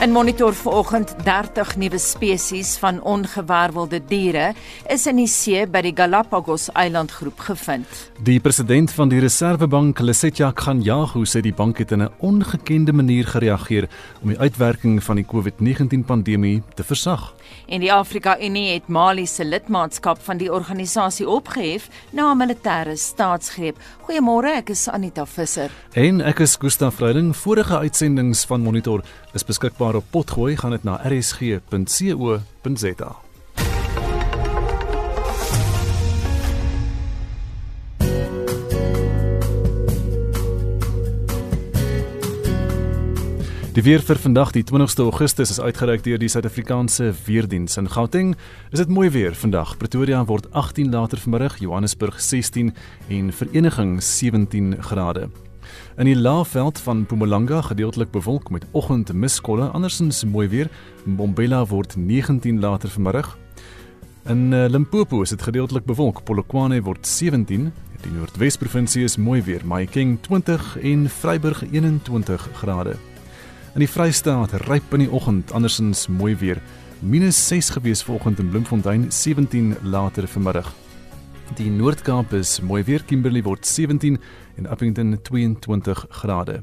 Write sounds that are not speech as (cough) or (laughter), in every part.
In monitor vanoggend 30 nuwe spesies van ongewervelde diere is in die see by die Galapagos eilandgroep gevind. Die president van die Reservebank, Lesetja Kganyago, sê die bank het in 'n ongekende manier gereageer om die uitwerking van die COVID-19 pandemie te versag. En die Afrika Unie het Mali se lidmaatskap van die organisasie opgehef na 'n militêre staatsgreep. Goeiemôre, ek is Anita Visser. En ek is Gustaf Vreiding. Vorige uitsendings van Monitor is beskikbaar op Potgooi, gaan dit na rsg.co.za. Die weer vir vandag die 20ste Augustus is uitgereik deur die Suid-Afrikaanse Weerdiens in Gauteng. Is dit mooi weer vandag. Pretoria word 18 later vanmiddag, Johannesburg 16 en Vereniging 17 grade. In die Laagveld van Mpumalanga gedeeltelik bewolk met oggendmiskolle, andersins mooi weer. Mbombela word 19 later vanmiddag. In uh, Limpopo is dit gedeeltelik bewolk. Polokwane word 17. Die Noordwes provinsie is mooi weer. Mahikeng 20 en Vryburg 21 grade. In die Vrystaat ryp in die oggend, andersins mooi weer. Minus 6 gewees vanoggend in Bloemfontein, 17 later vanmiddag. Die Noord-Kaap is mooi weer, Kimberley word 17 en Appington 22 grade.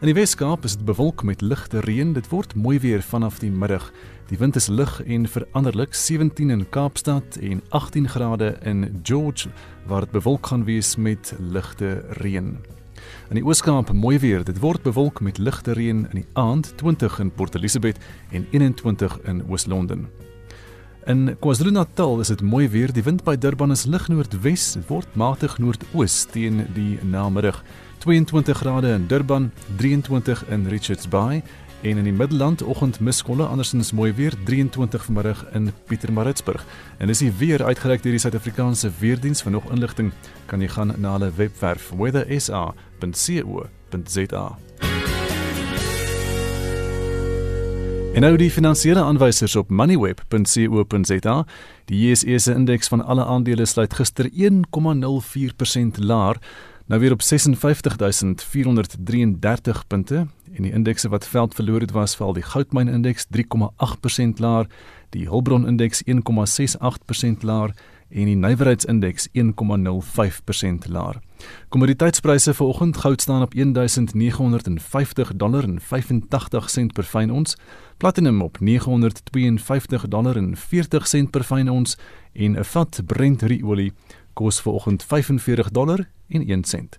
In die Wes-Kaap is dit bewolk met ligte reën. Dit word mooi weer vanaf die middag. Die wind is lig en veranderlik, 17 in Kaapstad en 18 grade in George waar dit bewolk gaan wees met ligte reën. In die Ooskaap mooi weer. Dit word bewolk met ligte reën in die aand, 20 in Port Elizabeth en 21 in Oos-London. In KwaZulu-Natal is dit mooi weer. Die wind by Durban is lig noordwes. Dit word matig noordoos teen die namiddag. 22 grade in Durban, 23 in Richards Bay en in die Middelland oggendmiskolle andersins mooi weer 23 vanmiddag in Pietermaritzburg. En dis weer uitgereik deur die Suid-Afrikaanse Weerdiens van nog inligting kan jy gaan na hulle webwerf weathersa.co.za. En nou die finansiële aanwysers op moneyweb.co.za. Die JSE se indeks van alle aandele sluit gister 1,04% laer, nou weer op 56433 punte en die indekse wat veld verloor het was val die goudmyn indeks 3,8% laer, die Hulbron indeks 1,68% laer en die nywerheidsindeks 1,05% laer. Kommoditeitspryse vir oggend goud staan op 1950 dollar en 85 sent per fyn ons, platinum op 952 dollar en 40 sent per fyn ons en 'n vat Brent olie kos vir oggend 45 dollar en 1 sent.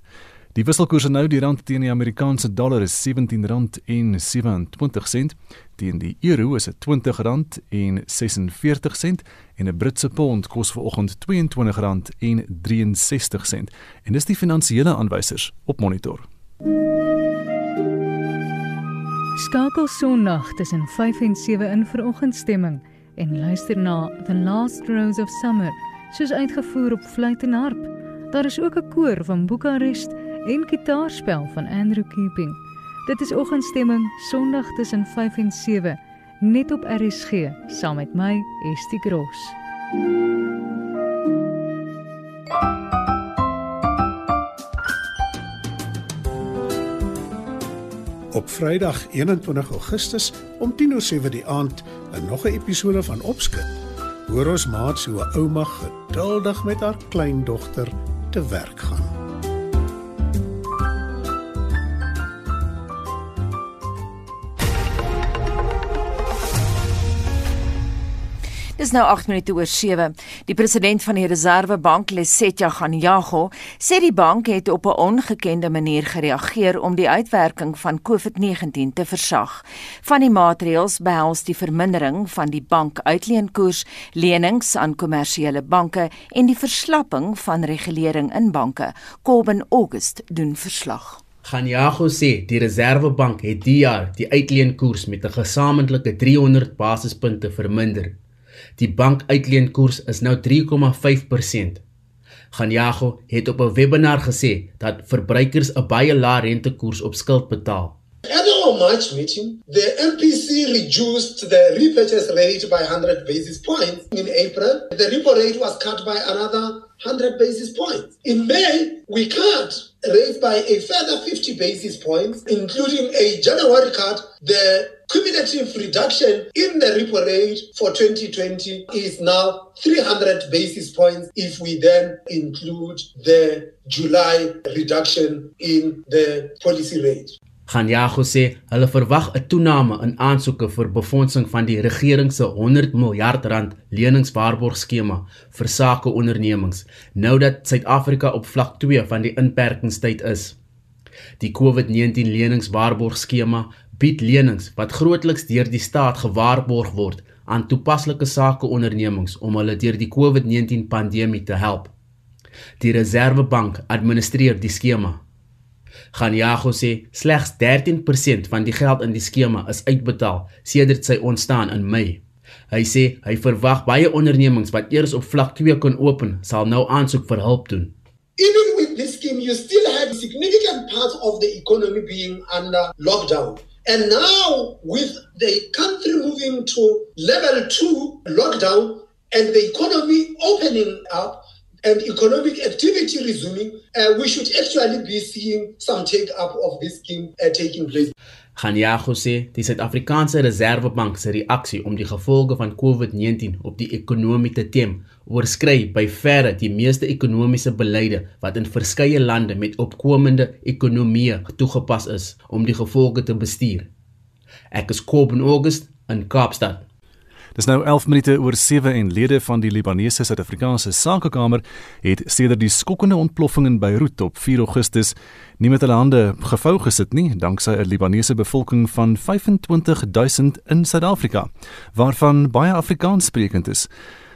Die wisselkoers nou die rand teen die Amerikaanse dollar is R17.27 teen die euro is dit R20.46 en 'n Britse pond kos vanoggend R22.63 en dis die finansiële aanwysers op monitor. Skakel Sondag tussen 5 en 7 in veroggendstemming en luister na The Last Rose of Summer soos uitgevoer op fluit en harp. Daar is ook 'n koor van Boekarest en gitaarspel van Andrew Keeping. Dit is oggendstemming Sondag tussen 5 en 7 net op RSG saam met my Estie Gross. Op Vrydag 21 Augustus om 10:07 die aand 'n nog 'n episode van Opskud. Hoor ons maat so 'n ouma geduldig met haar kleindogter te werk gaan. Nou 8 minute oor 7. Die president van die Reservebank, Lesetja Ganyago, sê die bank het op 'n ongekende manier gereageer om die uitwerking van COVID-19 te versag. Van die maatreëls behels die vermindering van die bank uitleenkoers, lenings aan kommersiële banke en die verslapping van regulering in banke. Corbin August doen verslag. Ganyago sê die Reservebank het die jaar die uitleenkoers met 'n gesamentlike 300 basispunte verminder Die bankuitleenkoers is nou 3,5%. Ganyago het op 'n webinar gesê dat verbruikers 'n baie lae rentekoers op skuld betaal. At our March meeting, the MPC reduced the repurchase rate by 100 basis points. In April, the repo rate was cut by another 100 basis points. In May, we cut rates by a further 50 basis points, including a January cut. The cumulative reduction in the repo rate for 2020 is now 300 basis points if we then include the July reduction in the policy rate. Ganyago sê hulle verwag 'n toename in aansoeke vir befondsing van die regering se 100 miljard rand leningswaarborgskema vir sake ondernemings nou dat Suid-Afrika op vlak 2 van die inperkingstyd is. Die COVID-19 leningswaarborgskema bied lenings wat grootliks deur die staat gewaarborg word aan toepaslike sake ondernemings om hulle deur die COVID-19 pandemie te help. Die Reserwebank administreer die skema Ganyago sê slegs 13% van die geld in die skema is uitbetaal sedert sy ontstaan in Mei. Hy sê hy verwag baie ondernemings wat eers op vlak 2 kon open, sal nou aansoek vir hulp doen. Even with this scheme you still have significant parts of the economy being under lockdown. And now with the country moving to level 2 lockdown and the economy opening up and economic activity resuming, uh, we should actually be seeing some take up of this scheme uh, taking place. Ganyago sê die Suid-Afrikaanse Reserwebank se reaksie om die gevolge van COVID-19 op die ekonomie te tem, oorskry by verre die meeste ekonomiese beleide wat in verskeie lande met opkomende ekonomieë toegepas is om die gevolge te bestuur. Ek is Kobben August in Kaapstad. Dis nou 11 minute oor 7 en lede van die Libanese Suid-Afrikaanse Sakekamer het sedert die skokkende ontploffing in Beirut op 4 Augustus nie met hulle hande gevou gesit nie, danksy 'n Libanese bevolking van 25000 in Suid-Afrika, waarvan baie Afrikaanssprekend is.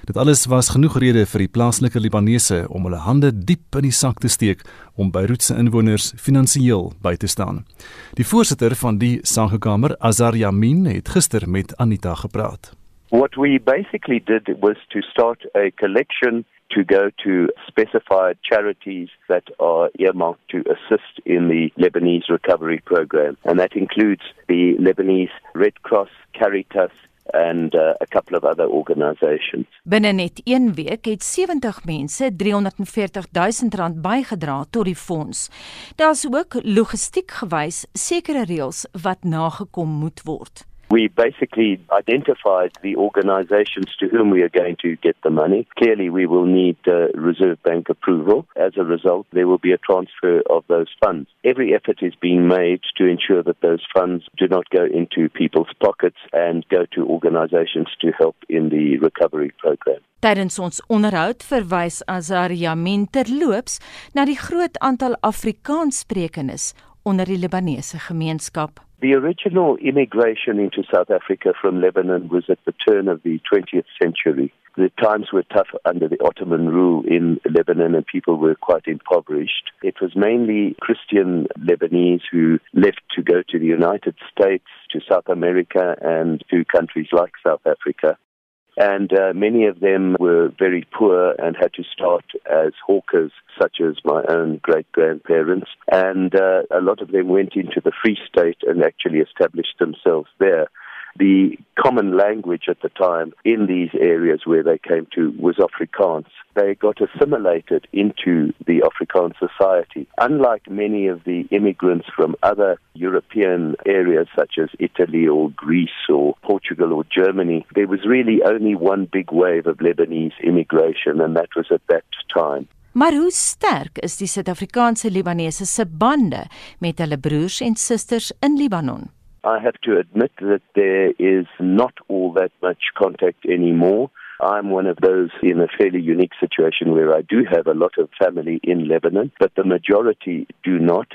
Dit alles was genoeg rede vir die plaaslike Libanese om hulle hande diep in die sak te steek om Beirut se inwoners finansiëel by te staan. Die voorsitter van die Sakekamer, Azar Yamin, het gister met Anita gepraat. What we basically did was to start a collection to go to specified charities that are earmarked to assist in the Lebanese recovery program. And that includes the Lebanese Red Cross, Caritas, and uh, a couple of other organizations. Binne net 1 week het 70 mense 340 000 rand bygedra tot die fonds. Daar's ook logistiek gewys sekere reëls wat nagekom moet word. We basically identified the organizations to whom we are going to get the money. Clearly, we will need uh, Reserve Bank approval. As a result, there will be a transfer of those funds. Every effort is being made to ensure that those funds do not go into people's pockets and go to organizations to help in the recovery program. Tydens ons onderhoud verwys Azaria Minterloops na die groot aantal Afrikaanssprekendes onder die Libanese gemeenskap. The original immigration into South Africa from Lebanon was at the turn of the 20th century. The times were tough under the Ottoman rule in Lebanon and people were quite impoverished. It was mainly Christian Lebanese who left to go to the United States, to South America, and to countries like South Africa and uh, many of them were very poor and had to start as hawkers, such as my own great grandparents. And uh, a lot of them went into the Free State and actually established themselves there the common language at the time in these areas where they came to was Afrikaans. They got assimilated into the Afrikaans society. Unlike many of the immigrants from other European areas such as Italy or Greece or Portugal or Germany, there was really only one big wave of Lebanese immigration and that was at that time. Maar hoe sterk is die Suid-Afrikaanse Libanese se bande met hulle broers en susters in Libanon? I have to admit that there is not all that much contact anymore. I'm one of those in a fairly unique situation where I do have a lot of family in Lebanon, but the majority do not.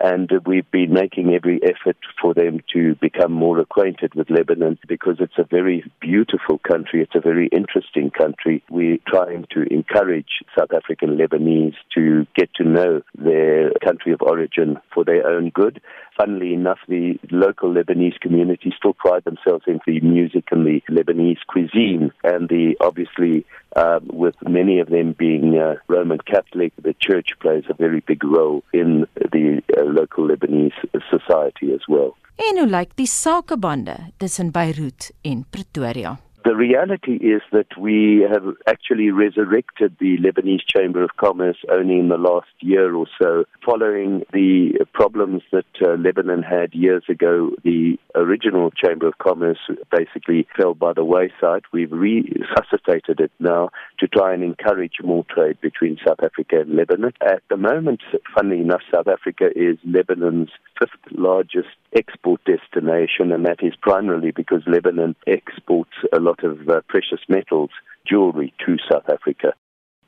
And we've been making every effort for them to become more acquainted with Lebanon because it's a very beautiful country. It's a very interesting country. We're trying to encourage South African Lebanese to get to know their country of origin for their own good. Funnily enough, the local Lebanese community still pride themselves in the music and the Lebanese cuisine and the obviously uh, with many of them being uh, Roman Catholic. The church plays a very big role in the uh, local Lebanese society as well. En hoe lyk die sakebande tussen Beirut en Pretoria? The reality is that we have actually resurrected the Lebanese Chamber of Commerce only in the last year or so, following the problems that uh, Lebanon had years ago. The original Chamber of Commerce basically fell by the wayside. We've resuscitated it now to try and encourage more trade between South Africa and Lebanon. At the moment, funnily enough, South Africa is Lebanon's fifth largest export destination, and that is primarily because Lebanon exports a lot of uh, precious metals, jewelry to South Africa.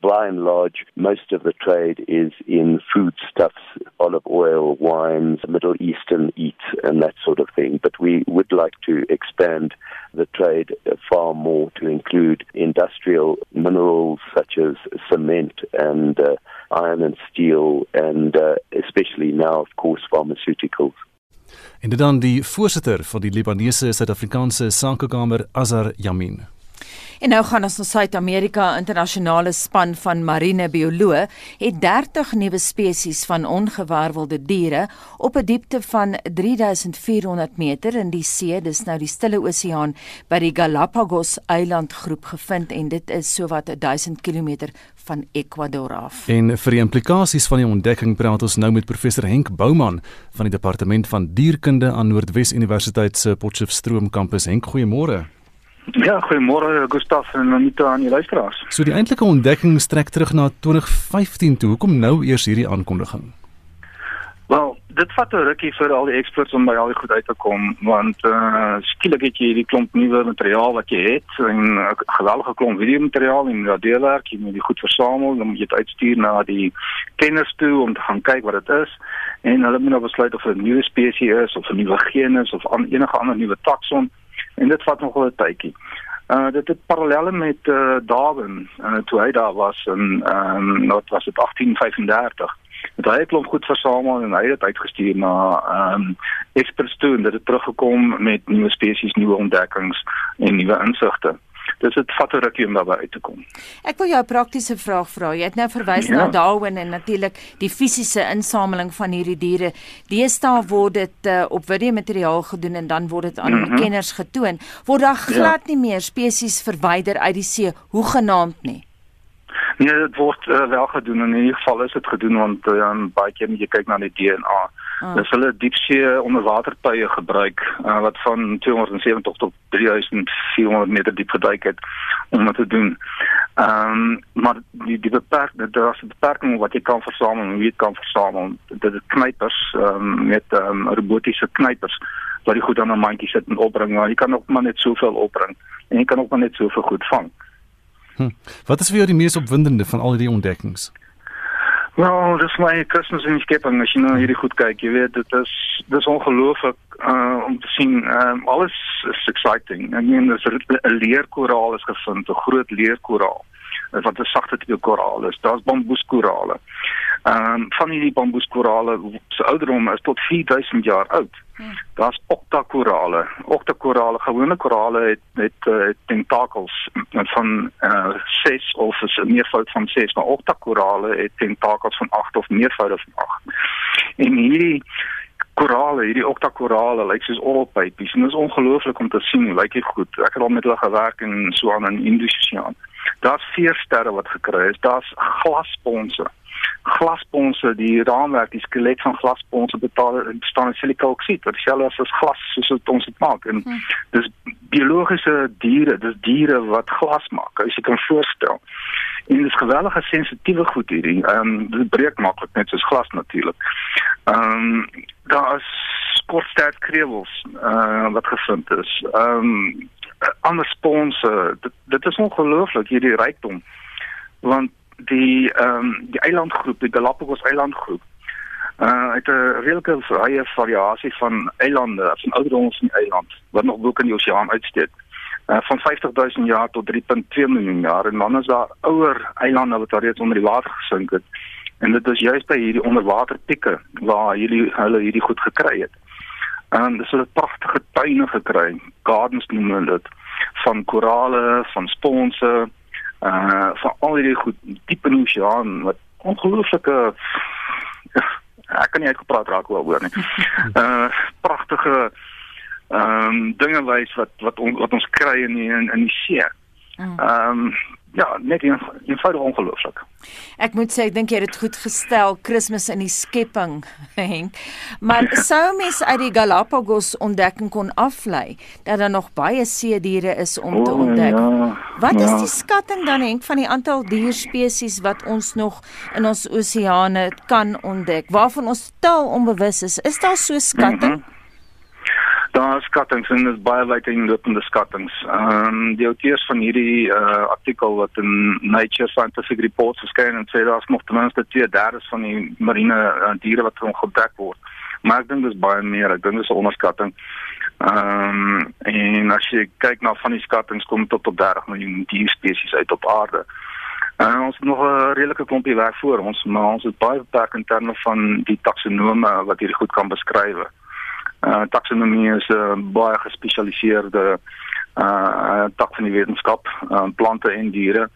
By and large, most of the trade is in foodstuffs, olive oil, wines, Middle Eastern eats, and that sort of thing. But we would like to expand the trade far more to include industrial minerals such as cement and uh, iron and steel, and uh, especially now, of course, pharmaceuticals. En dit dan die voorsitter van die Libanese Suid-Afrikaanse Sakekamer Azar Yamin. En nou gaan ons na Suid-Amerika. Internasionale span van marine bioloë het 30 nuwe spesies van ongewervelde diere op 'n diepte van 3400 meter in die see, dis nou die Stille Oseaan by die Galapagos eilandgroep gevind en dit is sowat 1000 km van Ecuador af. En vir die implikasies van die ontdekking praat ons nou met professor Henk Bouman van die departement van dierkunde aan Noordwes Universiteit se Potchefstroom kampus. Henk, goeiemôre. Ja, goeiemôre Gustaf en Anita aan die luisteraars. So die eintlike ontdekking strek terug na 2015 toe. Hoekom nou eers hierdie aankondiging? Wel, dit vat 'n rukkie vir al die eksperts om by al die goed uit te kom want uh skielik het jy hierdie klomp nuwe materiaal wat jy het en 'n uh, geweldige klomp video materiaal en radiowerk jy moet dit goed versamel dan moet jy dit uitstuur na die kenners toe om te gaan kyk wat dit is en hulle moet nou besluit of dit 'n nuwe spesies is of 'n nuwe genus of an, enige ander nuwe takson en dit vat nogal 'n tydjie. Uh dit het parallelle met uh Darwin uh, toe hy daar was in ehm um, wat was dit 1835 het hy 'n klomp goed versamel en hy het dit uitgestuur na ehm um, experts toe en dit het teruggekom met nuwe spesies, nuwe ontdekkings en nuwe insigte. Dis dit vat 'n rukkie om daarby uit te kom. Ek wil jou 'n praktiese vraag vra. Jy het nou verwys ja. na Darwin en natuurlik die fisiese insameling van hierdie diere. Deesdae word dit uh, op video materiaal gedoen en dan word dit aan mm -hmm. kenners getoon. Word daar ja. glad ja. nie meer spesies verwyder uit die see hoegenaamd nie. Nee, dit word uh, wel gedoen en in ieder geval is dit gedoen want uh, baie keer moet jy kyk na die DNA. Ah. Dis hulle diepsee onderwatertuie gebruik uh, wat van 270 tot 3400 meter diep geduik het om dit te doen. Ehm um, maar die die beperkte daar's 'n beperking wat jy kan versamel en wie dit kan versamel. Dit is knypers um, met um, robotiese knypers wat jy goed aan 'n mandjie sit en opbring. Maar jy kan ook maar net soveel opbring en jy kan ook maar net soveel goed vang. Hm. Wat is vir jou die mees opwindende van al die ontdekkings? Nou, dis my Kersfees en skepping as jy nou hierdie goed kyk, jy weet dit is dis ongelooflik uh, om te sien. Um, alles is exciting. Ek meen dis 'n leerkoraal is gevind, 'n groot leerkoraal wat 'n sagte tipe koraal is. Daar's bamboeskorale. Ehm um, van hierdie bamboeskorale se ouderdom is tot 4000 jaar oud. Hmm. Daar's oktakorale. Oktakorale, gewone korale het het, uh, tentakels van uh, 6 of is 'n meervoud van 6, maar oktakorale het tentakels van 8 of meervoude van 8. En hierdie korale, hierdie oktakorale lyk soos orrelpypies en dit is ongelooflik om te sien hoe lyk dit goed. Ek het al met hulle gewerk in so 'n Indiese Daar's vier sterre wat gekry is. Daar's glassponse glasponse die raamwerk die skelet van glasponse bestaan uit silikooksied wat dieselfde is as glas soos wat ons dit maak. En hmm. dis biologiese diere dis diere wat glas maak as jy kan voorstel. En dis gewellige sensitiewe goed hierdie. Ehm um, dit breek maklik net soos glas natuurlik ehm um, daar is kortstaart krewels uh, wat gevind is. Ehm um, ander sponse dit, dit is ongelooflik hierdie rykdom want die ehm um, die eilandgroep, die Galapagos eilandgroep. Uh het 'n redelike vrye variasie van eilande, van ouderdoms in die eiland wat nog bo in die oseaan uitsteek. Uh van 50000 jaar tot 3.2 miljoen jaar en dan is daar ouer eilande wat reeds onder die water gesink het. En dit is juist by hierdie onderwaterpieke waar hierdie hulle hierdie goed gekry het. En dis 'n pragtige tuine gekry, gardens noem hulle dit, van korale, van sponse, Uh van al hierdie goed diep in die oseaan wat ongelooflike ek kan nie uitgepraat raak oor nie. Uh (laughs) pragtige ehm um, dinge wys wat wat on, wat ons kry in die, in, in die see. Ehm um, ja, net eenvoudig ongelooflik. Ek moet sê ek dink jy het dit goed gestel, Kersfees in die skepping, (laughs) Henk. Maar (laughs) sou mens uit die Galapagos ontdekking kon aflei dat daar nog baie see diere is om oh, te ontdek. Ja, wat ja. is die skatting dan Henk van die aantal dierspesies wat ons nog in ons oseane kan ontdek? Waarvan ons totaal onbewus is. Is daar so skatting? Mm -hmm. Daar is skattings en dit is baie uiteenlopende skattings. Ehm um, die auteurs van hierdie uh, artikel wat in Nature Scientific Reports verskyn en sê daar's nog ten minste 2/3 van die marine uh, diere wat ontdek word. Maar ek dink dis baie meer. Ek dink dis 'n onderskatting. Ehm um, en as jy kyk na van die skattings kom tot op 30 miljoen dierspesies uit op aarde. En uh, ons het nog 'n redelike klompie werk voor ons, maar ons het baie beperk in terme van die taksonome wat hierdie goed kan beskryf. Uh taksonomie is 'n uh, baie gespesialiseerde uh tak van die wetenskap, uh, plante en diere.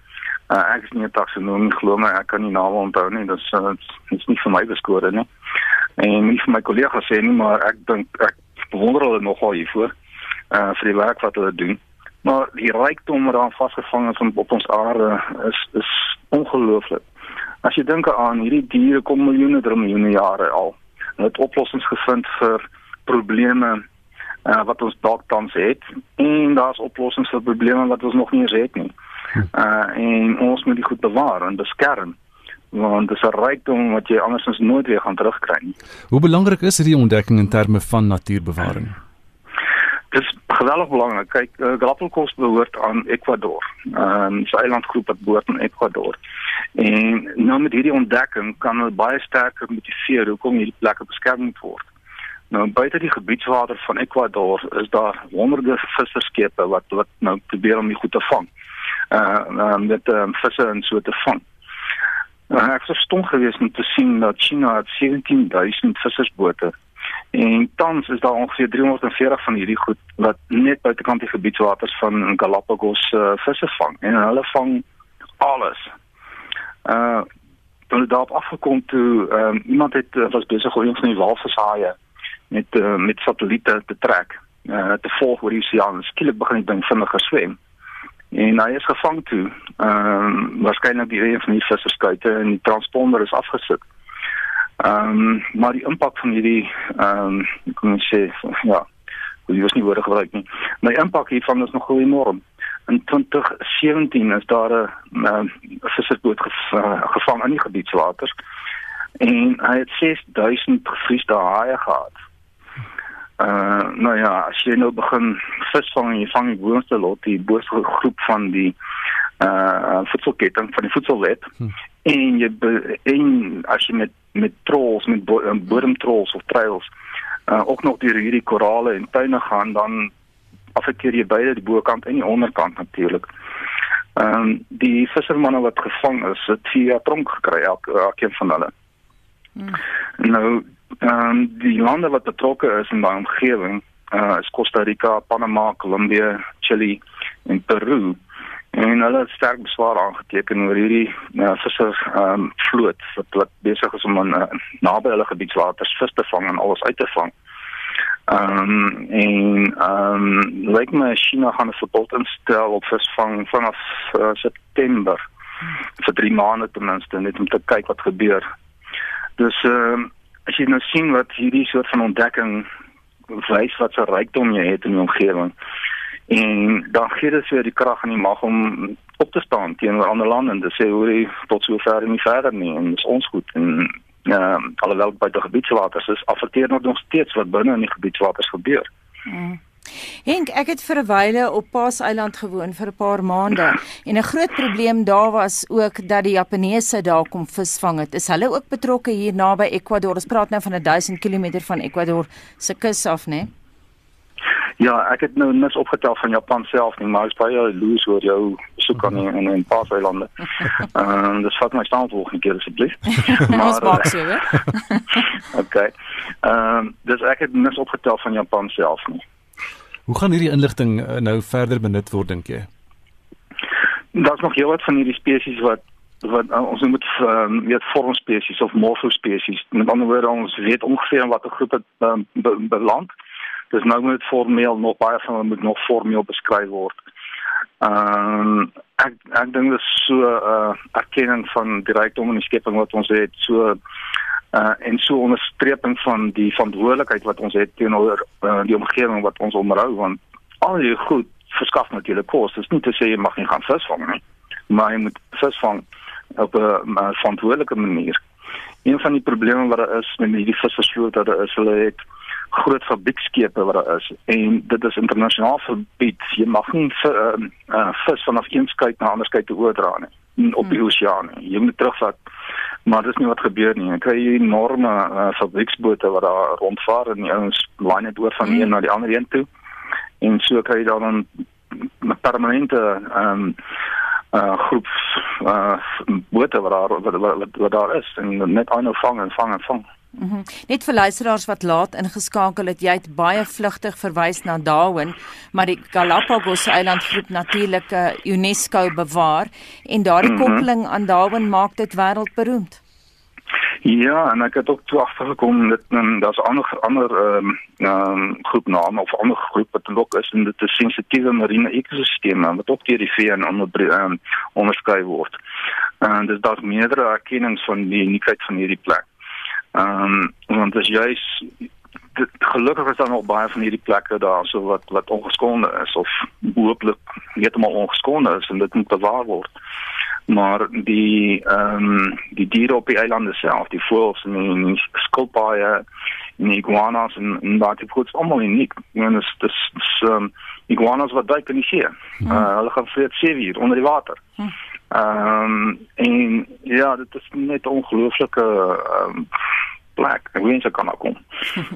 Uh, ek is nie 'n taksonom glo my, ek kan nie name onthou nie. Dit is uh, is nie vir my beskore nie. En nie vir my kollegas sê nie, maar ek dink ek bewonder hulle nogal hiervoor uh vir die werk wat hulle doen. Maar die rykdom wat daar vasgevang is op ons aarde is is ongelooflik. As jy dink aan hierdie diere kom miljoene, miljoene jare al. Hulle het oplossings gevind vir probleme uh, wat ons dalk tans het en daar's oplossings vir probleme wat ons nog nie eens het nie. Uh en ons moet dit goed bewaar en beskerm want dit is 'n rykdom wat jy andersins nooit weer gaan terugkry nie. Hoe belangrik is hierdie ontdekking in terme van natuurbewaring? Dit is geweldig belangrik. Kyk, uh, Galapagos behoort aan Ecuador. Ehm um, 'n eilandgroep wat behoort aan Ecuador. En nou met hierdie ontdekking kan hulle baie sterker motiveer hoekom hierdie plekke beskerm moet word. Nou buite die gebiedswater van Ecuador is daar honderde visserskepe wat wat nou probeer om die goed te vang. Uh um, met um, visse en so te vang. Nou, ek was stom geweest om te sien dat China 17000 vissersbote en tans is daar ongeveer 340 van hierdie goed wat net buitekant die gebiedswaters van Galapagos uh, visse vang en hulle vang alles. Uh toe daarop afgekom toe um, iemand het was besig om een van die walvishaaie met uh, met satelliete te trek uh, te volg oor die oseaan. Skielik begin die ding vinniger swem. En hy is gevang toe. Ehm um, waarskynlik die een van die visserskuite en die transponder is afgesit. Ehm um, maar die impak van hierdie ehm um, kom ons sê ja jy was nie woorde gebruik nie. Maar die impak hiervan is nog enorm. In 2017 is daar 'n vissersboot gevang in die gebiedswaters en hy het 6000 gevriesde haie gehad Uh nou ja, as jy nou begin visvang en jy vang die boonste lot, die boonste groep van die uh voedselketting van die voedselweb hm. en jy en as jy met met trolls met bo uh, bodemtrolls of trails uh ook nog deur hierdie korale en tuine gaan dan affekteer jy beide die bokant en die onderkant natuurlik. Ehm um, die vissermanne wat gevang is, het via tronk gekry elke elkeen van hulle. Hmm. Nou ehm um, die lande wat betrokke is in daai omgewing, uh is Costa Rica, Panama, Kolumbie, Chili en Peru. En hulle het sterk beswaar aangeteken oor hierdie uh, visser ehm um, vloot wat wat besig is om in uh, naby hulle gebiedswaters vis te vang en alles uit te vang. Ehm um, en ehm um, lyk my China gaan 'n verbod instel op visvang vanaf uh, September vir 3 maande ten minste net om te kyk wat gebeur. Dus ehm uh, as jy nou sien wat hierdie soort van ontdekking wys wat so rykdom jy het in die omgewing en dan gee dit vir die krag en die mag om op te staan teenoor ander lande en te sê hoe jy tot so ver en nie verder nie en dis ons goed en uh, alhoewel by die gebiedswaters is affekteer nog steeds wat binne in die gebiedswaters gebeur. Mm. Henk, ek het vir 'n wyle op Paaseiland gewoon vir 'n paar maande en 'n groot probleem daar was ook dat die Japaneese daar kom visvang het. Is hulle ook betrokke hier naby Ecuador? Ons praat nou van 'n 1000 km van Ecuador se kus af, né? Ja, ek het nou net opgetel van Japan self nie, maar ek baie loos oor jou soek aan in in Paaseilande. (laughs) Ehm um, dis vat my staan volgende keer asseblief. (laughs) maar maak so, hè? (laughs) okay. Ehm um, dis ek het net opgetel van Japan self nie. Hoe gaan hierdie inligting uh, nou verder benut word dink jy? daar's nog heelwat van hierdie spesies wat wat uh, ons moet um, weet vormspesies of morfospesies. Met ander woorde ons weet ongeveer in watter groep dit um, be, beland. Dis nou met formeel nog baie van moet nog formeel beskryf word. Ehm um, ek ek dink dit is so 'n uh, erkenning van die rykdom en die skepping wat ons het so uh en so onderstreping van die verantwoordelikheid wat ons het teenoor uh, die omgewing wat ons omrou want al die goed verskaf natuurlik kos. Dit is nie te sê jy mag nie gaan visvang nie, maar jy moet visvang op 'n verantwoordelike manier. Een van die probleme wat daar is met hierdie visversloot dat daar is, hulle het groot fabriekskepe wat daar is en dit is internasionaal verbied. Jy mag nie uh, uh, vis vanaf een skei na ander skei toe oordra nie op die hmm. oseaan. Jy moet terugvat. Maar dis nie wat gebeur nie. Jy kry hier enorme uh, fabrieksbote wat daar rondvaar en die ouens laai net oor van een mm. na die ander een toe. En so kry jy dan 'n permanente ehm um, uh groep uh bote wat daar wat, wat, wat daar is en net aanhou vang en vang en vang. Mm -hmm. Net vir luisteraars wat laat ingeskakel het, jy het baie vlugtig verwys na Darwin, maar die Galapagos eilandgroep natuurlik uh, UNESCO bewaar en daardie mm -hmm. koppeling aan Darwin maak dit wêreldberoemd. Ja, en ek het ook toe agtergekom dat daar's ander ander ehm um, um, groepname of ander groep wat ook is en dit is sensitiewe marine ekosisteme wat ook deur die VN onder um, onderskei word. En dis daar's meerdere erkennings van die uniekheid van hierdie plek. Ehm um, want juis dit, gelukkig is daar nog baie van hierdie plekke daar so wat wat ongeskonde is of hooplik heeltemal ongeskonde is en dit moet bewaar word maar die ehm um, die diere op die eilande self, die voëls en die, die skilpaaie en die iguanas en, en daai tipe goed is almal uniek. En dis dis ehm um, iguanas wat duik in die see. Hmm. Uh, hulle gaan vir sewe uur onder die water. Hmm. Ehm um, en ja, dit is net ongelooflike ehm um, plek. Ek wens ek kan daar kom.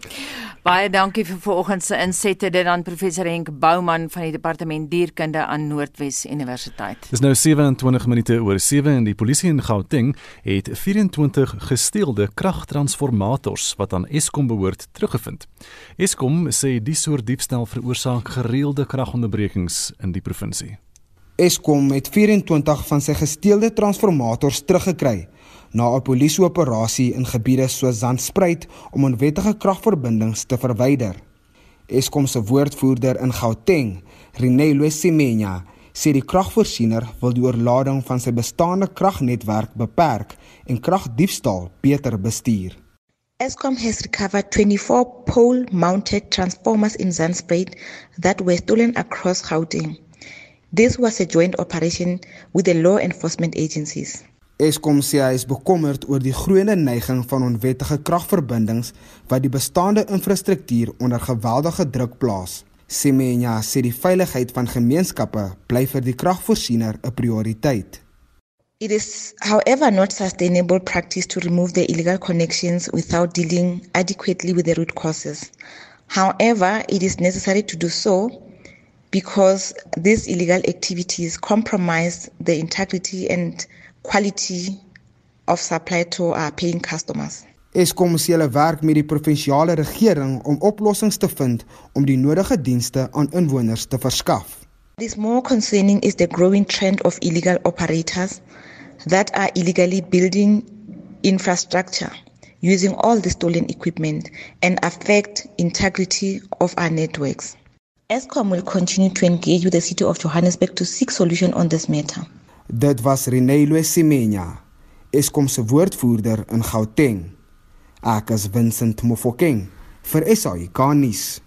(laughs) Baie dankie vir vanoggend se insette dit aan professor Henk Bouman van die departement dierkunde aan Noordwes Universiteit. Dis nou 27 minute oor 7 en die polisie in Gauteng het 24 gesteelde kragtransformators wat aan Eskom behoort teruggevind. Eskom sê die soort diefstal veroorsaak gereelde kragonderbrekings in die provinsie. Eskom het 24 van sy gesteelde transformators teruggekry na 'n polisieoperasie in gebiede soos Zandspruit om onwettige kragverbindings te verwyder. Eskom se woordvoerder in Gauteng, Rene Loesimenya, sê die kragvoorsiener wil die oorlading van sy bestaande kragnetwerk beperk en kragdiefstal beter bestuur. Eskom has recovered 24 pole-mounted transformers in Zandspruit that were stolen across Gauteng. This was a joint operation with the law enforcement agencies. Eskom sê hy is bekommerd oor die groeiende neiging van onwettige kragverbindings wat die bestaande infrastruktuur onder geweldige druk plaas. Semenya sê die veiligheid van gemeenskappe bly vir die kragvoorsiener 'n prioriteit. It is however not sustainable practice to remove the illegal connections without dealing adequately with the root causes. However, it is necessary to do so because these illegal activities compromise the integrity and quality of supply to our paying customers. Eskom sê hulle werk met die provinsiale regering om oplossings te vind om die nodige dienste aan inwoners te verskaf. What is more concerning is the growing trend of illegal operators that are illegally building infrastructure using all the stolen equipment and affect integrity of our networks. Eskom will continue to engage with the city of Johannesburg to seek solution on this matter. Dit was Renelo Semenya, Eskom se woordvoerder in Gauteng. Ek is Vincent Mofokeng vir SAK nuus.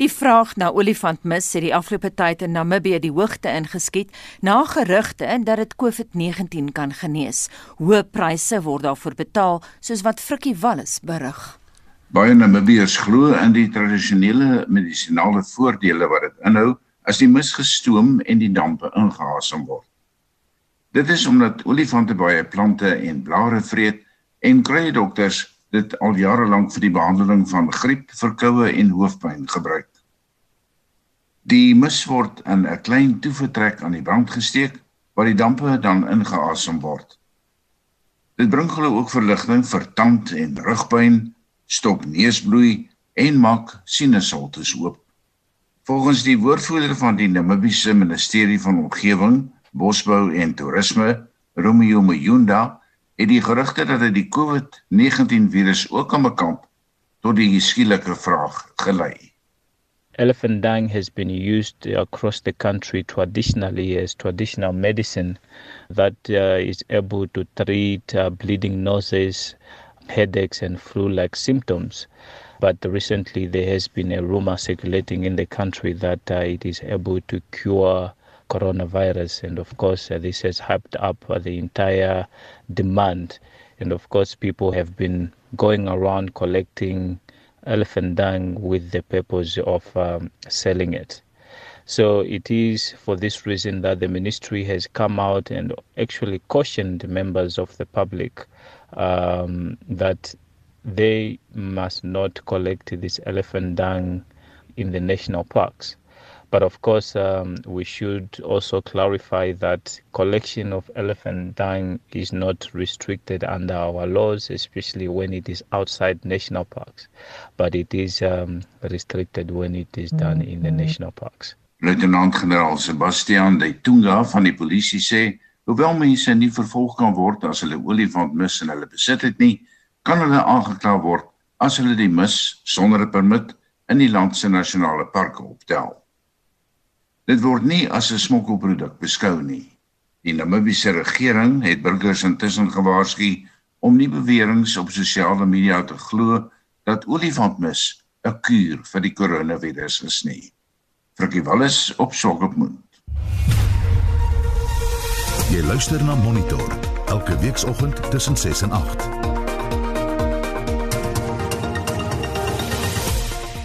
Die vraag na olifantmis het die afgelope tyd in Namibië die hoogte ingeskiet na gerugte dat dit COVID-19 kan genees. Hoë pryse word daarvoor betaal, soos wat Frikkie Wallis berig. Baie Namibiërs glo in die tradisionele medisinale voordele wat dit inhou as die mis gestoom en die dampe ingehaal word. Dit is omdat olifante baie plante en blare vreet en kruiedokters dit al jare lank vir die behandeling van griep, verkoue en hoofpyn gebruik. Die mis word in 'n klein toevertrek aan die brand gesteek waar die dampe dan ingeasem word. Dit bring hulle ook verligting vir tand en rugpyn, stop neusbloei en maak sinusoltes oop. Volgens die woordvoerder van die Namibiese Ministerie van Omgewing, bosbou en toerisme, Romeo Muyunda, het die gerugte dat dit die COVID-19 virus ook kan bekamp tot die skielike vraag gelei. Elephant dung has been used across the country traditionally as traditional medicine that uh, is able to treat uh, bleeding noses, headaches, and flu like symptoms. But recently, there has been a rumor circulating in the country that uh, it is able to cure coronavirus. And of course, uh, this has hyped up uh, the entire demand. And of course, people have been going around collecting elephant dung with the purpose of um, selling it. So it is for this reason that the ministry has come out and actually cautioned members of the public um, that they must not collect this elephant dung in the national parks. But of course, um, we should also clarify that collection of elephant dung is not restricted under our laws, especially when it is outside national parks. But it is um, restricted when it is done in the national parks. Luitenant-generaal Sebastian de Tunga van die polisie sê, hoewel mense nie vervolg kan word as hulle olifant mis in hulle besit het nie, kan hulle aangekla word as hulle die mis sonder 'n permit in die land se nasionale parke optel. Dit word nie as 'n smokkelproduk beskou nie. Die Namibiese regering het burgers intussen gewaarsku om nie beweringe op sosiale media te glo dat olifantmis 'n kuur vir die koronavirus is nie. Frikkie Wallis op Sogopmund. Jy luister na Monitor elke weekoggend tussen 6 en 8.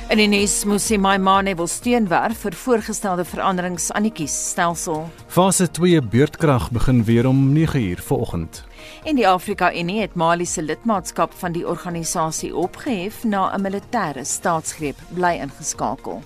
In die nuus moes sy Maimane wil steunwerf vir voorgestelde veranderings aan die kiesstelsel. Fase 2 beurtkrag begin weer om 9uur vanoggend. En die Afrika Unie het Mali se lidmaatskap van die organisasie opgehef na 'n militêre staatsgreep bly ingeskakel.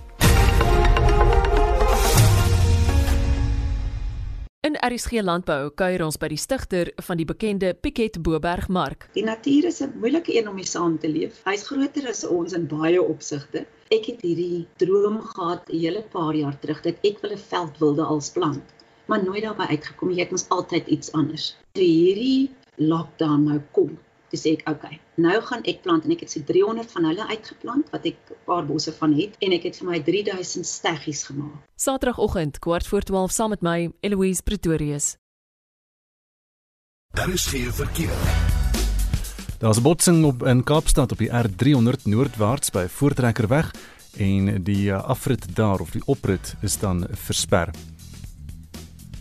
In RSG Landbou kuier ons by die stigter van die bekende Piket Boberg Mark. Die natuur is 'n moeilike een om mee saam te leef. Hy's groter as ons in baie opsigte. Ek het hierdie droom gehad 'n hele paar jaar terug dat ek wil 'n veldwilde als plant, maar nooit daarby uitgekom. Jy het mos altyd iets anders. Toe hierdie lockdown nou kom, dis ek okay. Nou gaan ek plant en ek het so 300 van hulle uitgeplant wat ek 'n paar bosse van het en ek het vir my 3000 steggies gemaak. Saterdagoggend kwart voor 12 saam met my Eloise Pretorius. Daar is geen verkeer. Daar's 'n botsing op in Kaapstad op die R300 noordwaarts by Voortrekkerweg en die uh, afrit daar of die oprit is dan versper.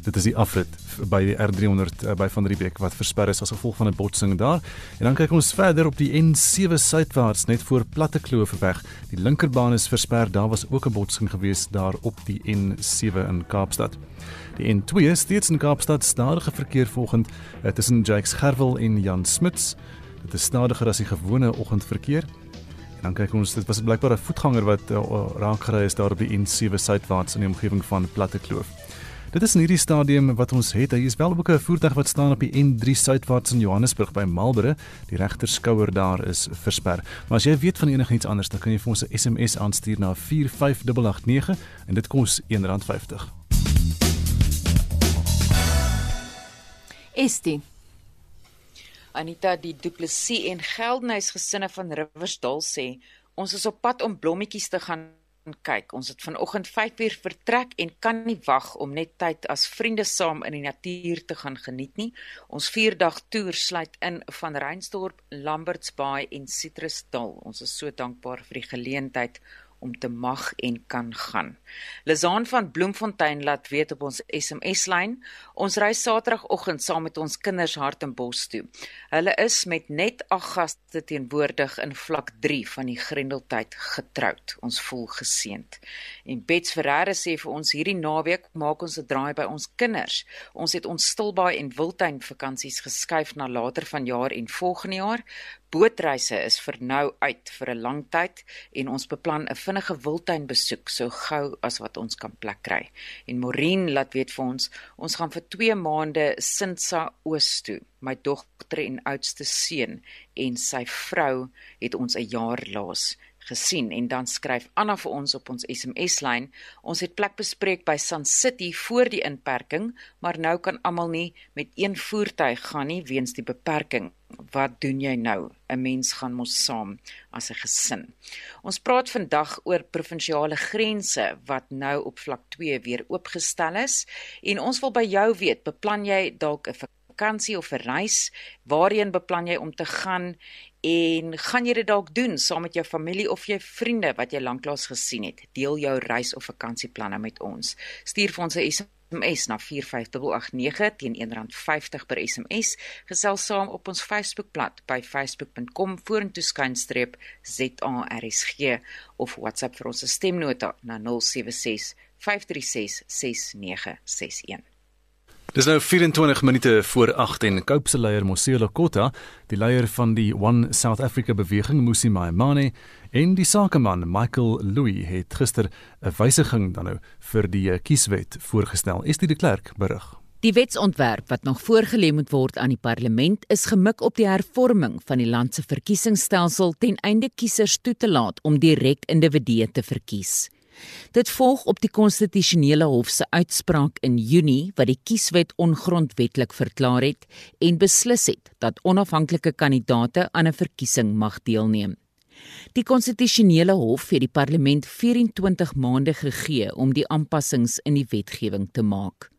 Dit is die afrit by die R300 uh, by Van Riebeeck wat versper is as gevolg van 'n botsing daar. En dan kyk ons verder op die N7 suidwaarts net voor Platte Kloofweg. Die linkerbaan is versper. Daar was ook 'n botsing gewees daar op die N7 in Kaapstad. Die N2 steeds in Kaapstad stadige verkeer volgend uh, tussen Jakes Gerwel en Jan Smits. Dit is stadiger as die gewone oggendverkeer. En dan kyk ons, dit was blykbaar 'n voetganger wat uh, raak gery is daar op die N7 suidwaarts in die omgewing van Platte Kloof. Dit is in hierdie stadium wat ons het. Hy is wel ook 'n voertuig wat staan op die N3 suidwaarts in Johannesburg by Marlborough. Die regter skouer daar is versper. Maar as jy weet van enigiets anders, dan kan jy vir ons 'n SMS aanstuur na 45889 en dit kos R1.50. Estie Anita die Du Plessis en Geldenhuys gesinne van Riversdal sê ons is op pad om blommetjies te gaan kyk. Ons het vanoggend 5uur vertrek en kan nie wag om net tyd as vriende saam in die natuur te gaan geniet nie. Ons 4-dag toer sluit in van Reinsdorp, Lambertsbaai en Citrusdal. Ons is so dankbaar vir die geleentheid om te mag en kan gaan. Lizaan van Bloemfontein laat weet op ons SMS-lyn, ons ry Saterdagoggend saam met ons kinders Hartenbos toe. Hulle is met net 8 gaste teenwoordig in vlak 3 van die Grendeltyd getroud. Ons voel geseënd. En Bets Ferreira sê vir ons hierdie naweek maak ons 'n draai by ons kinders. Ons het ons Stilbaai en Wildtuin vakansies geskuif na later vanjaar en volgende jaar. Bootreise is vir nou uit vir 'n lang tyd en ons beplan 'n vinnige wildtuin besoek so gou as wat ons kan plek kry. En Maureen laat weet vir ons, ons gaan vir 2 maande Sintsa Oos toe. My dogter en oudste seun en sy vrou het ons 'n jaar laas gesien en dan skryf Anna vir ons op ons SMS-lyn ons het plek bespreek by Sun City voor die inperking maar nou kan almal nie met een voertuig gaan nie weens die beperking. Wat doen jy nou? 'n mens gaan mos saam as 'n gesin. Ons praat vandag oor provinsiale grense wat nou op vlak 2 weer oopgestel is. En ons wil by jou weet beplan jy dalk 'n vakansie of 'n reis? Waarheen beplan jy om te gaan en gaan jy dit dalk doen saam met jou familie of jou vriende wat jy lanklaas gesien het? Deel jou reis of vakansieplanne met ons. Stuur vir ons 'n SMS na 45889 teen R1.50 per SMS gesels saam op ons Facebookblad by facebook.com vorentoeskynstreep ZARSG of WhatsApp vir ons stemnota na 076 536 6961 Dis nou 24 minute voor 8 en Cope se leier Moselo Kota, die leier van die One South Africa beweging Musi Maimane en die sakeman Michael Louis het gister 'n wysiging dan nou vir die kieswet voorgestel. Is dit die klerk berig? Die wetsontwerp wat nog voorgelê moet word aan die parlement is gemik op die hervorming van die land se verkiesingsstelsel ten einde kiesers toe te laat om direk individue te verkies. Dit volg op die konstitusionele hof se uitspraak in Junie wat die kieswet ongrondwettig verklaar het en beslis het dat onafhanklike kandidaate aan 'n verkiesing mag deelneem. Die konstitusionele hof het die parlement 24 maande gegee om die aanpassings in die wetgewing te maak.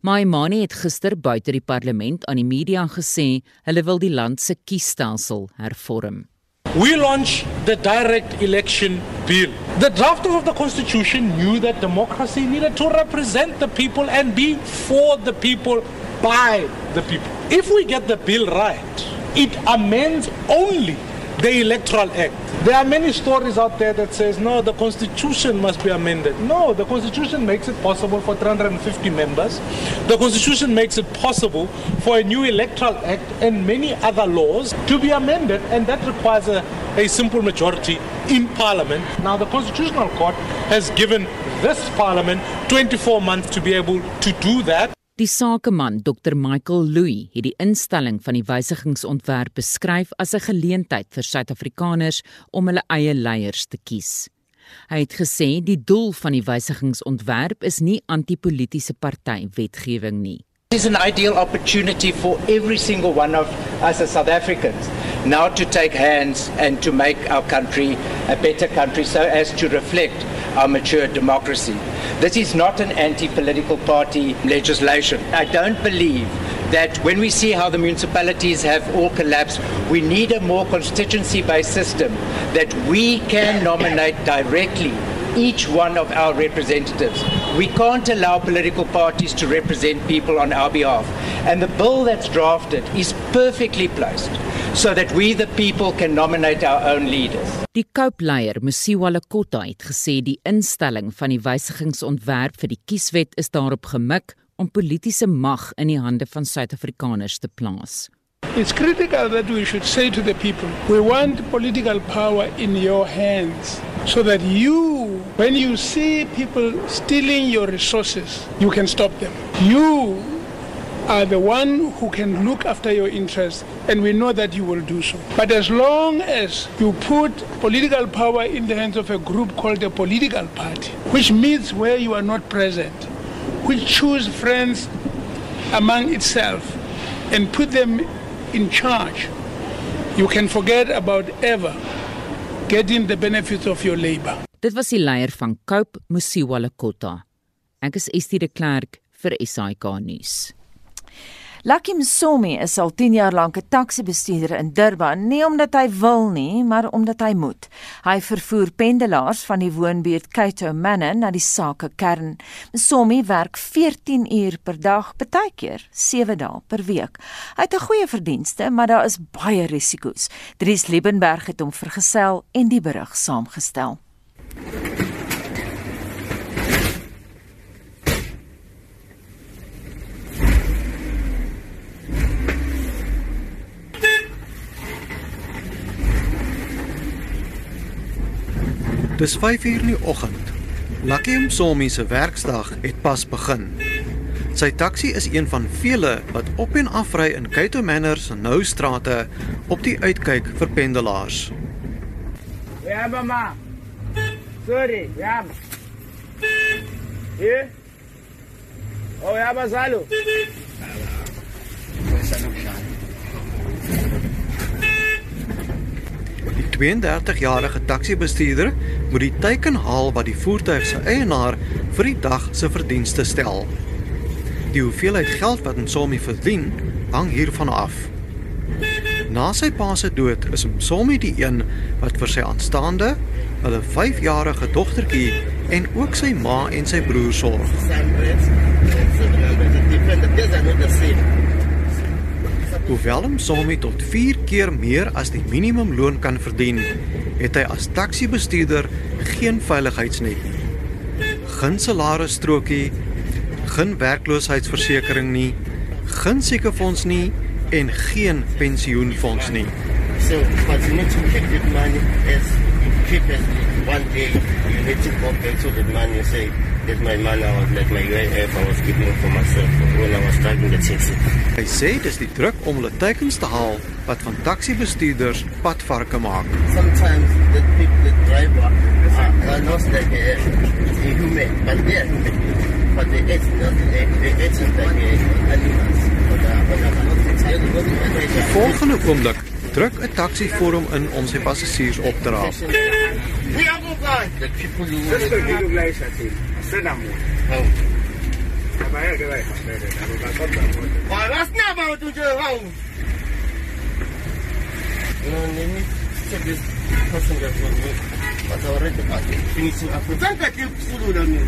Maimane het gister buite die parlement aan die media gesê hulle wil die land se kiesstelsel hervorm. We launched the direct election bill. The drafters of the constitution knew that democracy needed to represent the people and be for the people by the people. If we get the bill right, it amends only the Electoral Act. There are many stories out there that says no, the Constitution must be amended. No, the Constitution makes it possible for 350 members. The Constitution makes it possible for a new Electoral Act and many other laws to be amended, and that requires a, a simple majority in Parliament. Now, the Constitutional Court has given this Parliament 24 months to be able to do that. Die sakeman Dr Michael Louw het die instelling van die wysigingsontwerp beskryf as 'n geleentheid vir Suid-Afrikaners om hulle eie leiers te kies. Hy het gesê die doel van die wysigingsontwerp is nie antipolitiese party wetgewing nie. It is an ideal opportunity for every single one of us as South Africans now to take hands and to make our country a better country so as to reflect our mature democracy. This is not an anti political party legislation. I don't believe that when we see how the municipalities have all collapsed, we need a more constituency based system that we can nominate directly each one of our representatives. We can't allow political parties to represent people on our behalf. And the bill that's drafted is perfectly placed so that we the people can nominate our own leaders. Die Cope-leier, Musiwa Lekota, het gesê die instelling van die wysigingsontwerp vir die kieswet is daarop gemik om politieke mag in die hande van Suid-Afrikaners te plaas. It's critical that we should say to the people, we want political power in your hands so that you, when you see people stealing your resources, you can stop them. You are the one who can look after your interests, and we know that you will do so. But as long as you put political power in the hands of a group called a political party, which meets where you are not present, which choose friends among itself and put them in charge, you can forget about ever getting the benefits of your labor. Dit was die leier van Cope Musiwa Lekota. Ek is Estie de Klerk vir SAK nuus. Lucky Msomi is al 10 jaar lank 'n taksi-bestuurder in Durban, nie omdat hy wil nie, maar omdat hy moet. Hy vervoer pendelaars van die woonbuurt Kaito Manor na die sakekern. Msomi werk 14 uur per dag, baie keer 7 dae per week. Hy het 'n goeie verdienste, maar daar is baie risiko's. Dries Liebenberg het hom vergesel en die berig saamgestel. Dis 5uur in die oggend. Lucky Msomi se werksdag het pas begin. Sy taxi is een van vele wat op en af ry in Kaito Manor se nou strate op die uitkyk vir pendelaars. Yeah, mama. Sorry, yeah. Hier? Oh ja, Basalo. Die 32-jarige taxi-bestuurder moet die teken haal wat die voertuig se eienaar vir die dag se verdienste stel. Die hoeveelheid geld wat Msomi verdien, hang hiervan af. Na sy pa se dood is Msomi die een wat vir sy aanstaande, hulle 5-jarige dogtertjie en ook sy ma en sy broer sorg. Hoewel Msomi tot 4 keer meer as die minimumloon kan verdien, het hy as taxi-bestuurder geen veiligheidsnet nie. Geen salarisstrokie, geen werkloosheidsversekering nie, geen siekefonds nie en geen pensioenfonds nie. So, but you need to keep that money as you keep it one day. You need to go back to that money and say, that's my money. I was like my UIF. I was keeping for myself when I was driving the taxi. Hy sê dis die druk om hulle teikens te haal wat van taxi-bestuurders padvarke maak. Sometimes the people, the driver, are, are not like a, a human, but they are human. But they act not, they, they act like a animals. But, uh, but, uh, Die volgende oomblik druk 'n taxi vir hom in om sy passasiers op te raap. We are going. The people you die lys at sien. Sien hom. Oh. Maar hy gee hy. Maar was nie about to do wrong. No, let me check this passenger for me. But already I finishing up. Thank you, Sulu Dami.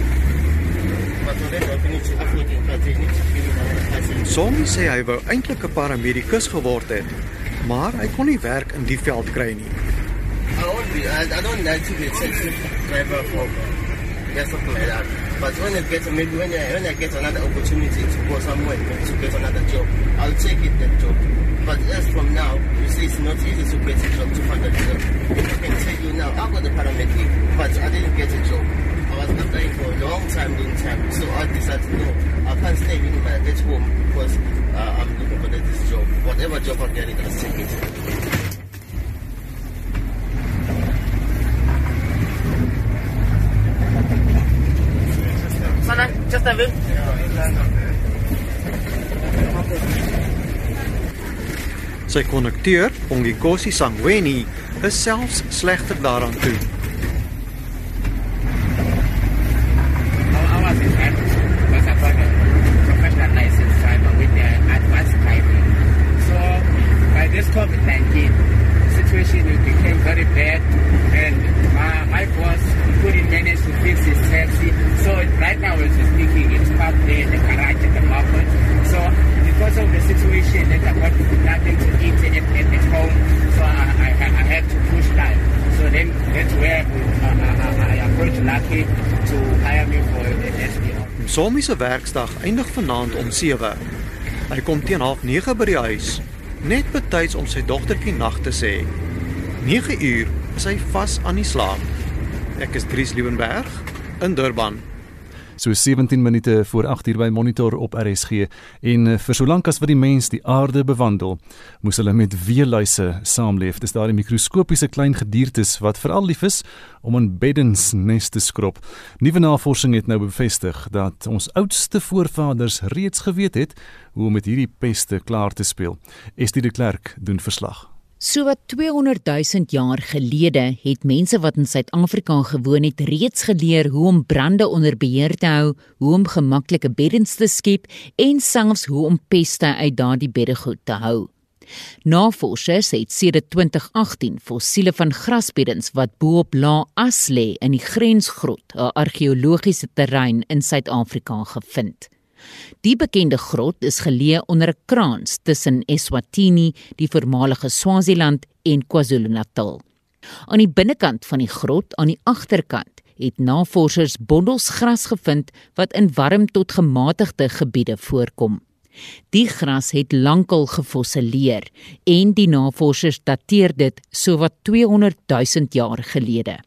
But already I finishing up with but I need to finish Sommige sê hy wou eintlik 'n paramedikus geword het, maar hy kon nie werk in die veld kry nie. I won't I, don't like to be a taxi driver for just something that. But when I get maybe when I when I get another opportunity to go somewhere to get another job, I'll take it that job. But as from now, you see, it's not easy to get a job to find a job. I can tell you now, I got the paramedic, but I didn't get a job. I was applying for a long time, long time. So I decided, no, I can't stay with my at home because uh, I'm looking for this job. Whatever job I'm getting, I'll take it. Sana, just a bit. Sy konnekteur, Ongikosi Sangweni, is selfs slegter daaraan toe. Lucky to hire me for an SDO. Sommige se werksdag eindig vanaand om 7. Hy kom teen 09:30 by die huis, net betyds om sy dogtertjie nag te sê. 9 uur is hy vas aan die slaap. Ek is Dries Liebenberg in Durban. So 17 minute voor 8 uur by Monitor op RSG en eh, vir solank as wat die mens die aarde bewandel, moes hulle met weeluise saamleef. Dis daardie mikroskopiese klein gediertes wat veral lief is om in beddens nes te skrob. Nuwe navorsing het nou bevestig dat ons oudste voorvaders reeds geweet het hoe om met hierdie peste klaar te speel. Estie de Klerk doen verslag. So wat 200 000 jaar gelede het mense wat in Suid-Afrika gewoon het reeds geleer hoe om brande onder beheer te hou, hoe om gemaklike beddens te skep en selfs hoe om peste uit daardie beddegoed te hou. Navorsers het sedert 2018 fossiele van grasbeddens wat bo-op La As lê in die Grensgrot, 'n argeologiese terrein in Suid-Afrika gevind. Die bekende grot is geleë onder 'n kraans tussen Eswatini, die voormalige Swaziland en KwaZulu-Natal. Aan die binnekant van die grot, aan die agterkant, het navorsers bondels gras gevind wat in warm tot gematigde gebiede voorkom. Die gras het lankal gefossileer en die navorsers dateer dit sowat 200 000 jaar gelede.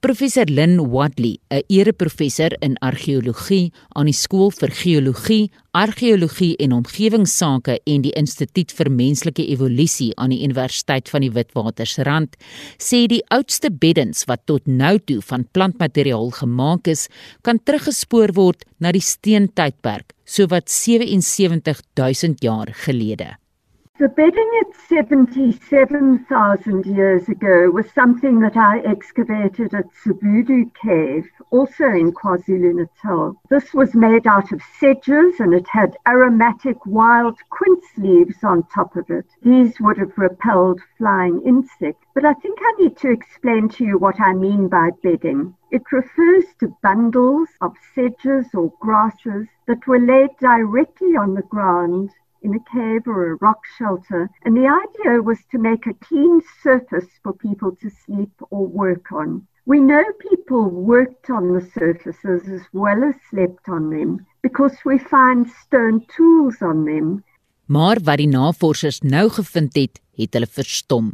Professor Lynn Wadley, 'n ereprofessor in argeologie aan die Skool vir Geologie, Argeologie en Omgewingsake en die Instituut vir Menslike Evolusie aan die Universiteit van die Witwatersrand, sê die oudste beddens wat tot nou toe van plantmateriaal gemaak is, kan teruggespoor word na die steentydperk, sowat 77000 jaar gelede. The bedding at 77,000 years ago was something that I excavated at Sabudu Cave, also in KwaZulu-Natal. This was made out of sedges and it had aromatic wild quince leaves on top of it. These would have repelled flying insects. But I think I need to explain to you what I mean by bedding. It refers to bundles of sedges or grasses that were laid directly on the ground in a cave or a rock shelter. And the idea was to make a clean surface for people to sleep or work on. We know people worked on the surfaces as well as slept on them because we find stone tools on them. Maar wat die navorsers nou gevind het, het hulle verstom.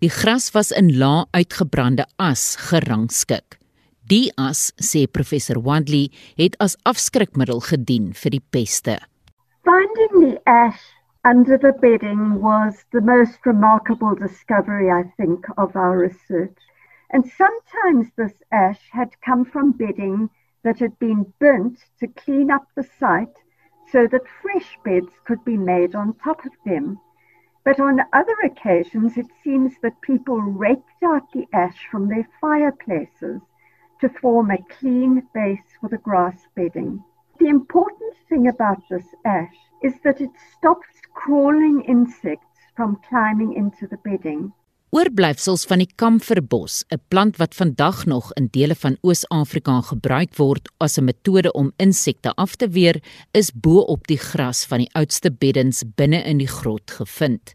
Die gras was in lae uitgebrande as gerangskik. Die as, sê professor Wandley, het as afskrikmiddel gedien vir die peste. The ash under the bedding was the most remarkable discovery, I think, of our research. And sometimes this ash had come from bedding that had been burnt to clean up the site so that fresh beds could be made on top of them. But on other occasions, it seems that people raked out the ash from their fireplaces to form a clean base for the grass bedding. The important thing about this ash is that it stops crawling insects from climbing into the bedding. Oorblyfsels van die kamferbos, 'n plant wat vandag nog in dele van Oos-Afrika gebruik word as 'n metode om insekte af te weer, is bo op die gras van die oudste beddens binne in die grot gevind.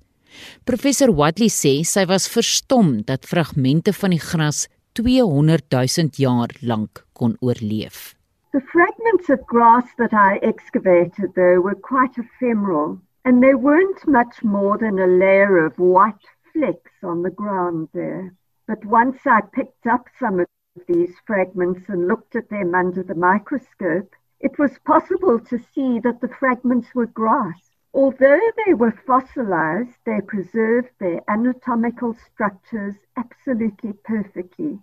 Professor Wadley sê sy was verstom dat fragmente van die gras 200 000 jaar lank kon oorleef. The fragments of grass that I excavated, though, were quite ephemeral, and they weren't much more than a layer of white flecks on the ground there. But once I picked up some of these fragments and looked at them under the microscope, it was possible to see that the fragments were grass. Although they were fossilized, they preserved their anatomical structures absolutely perfectly.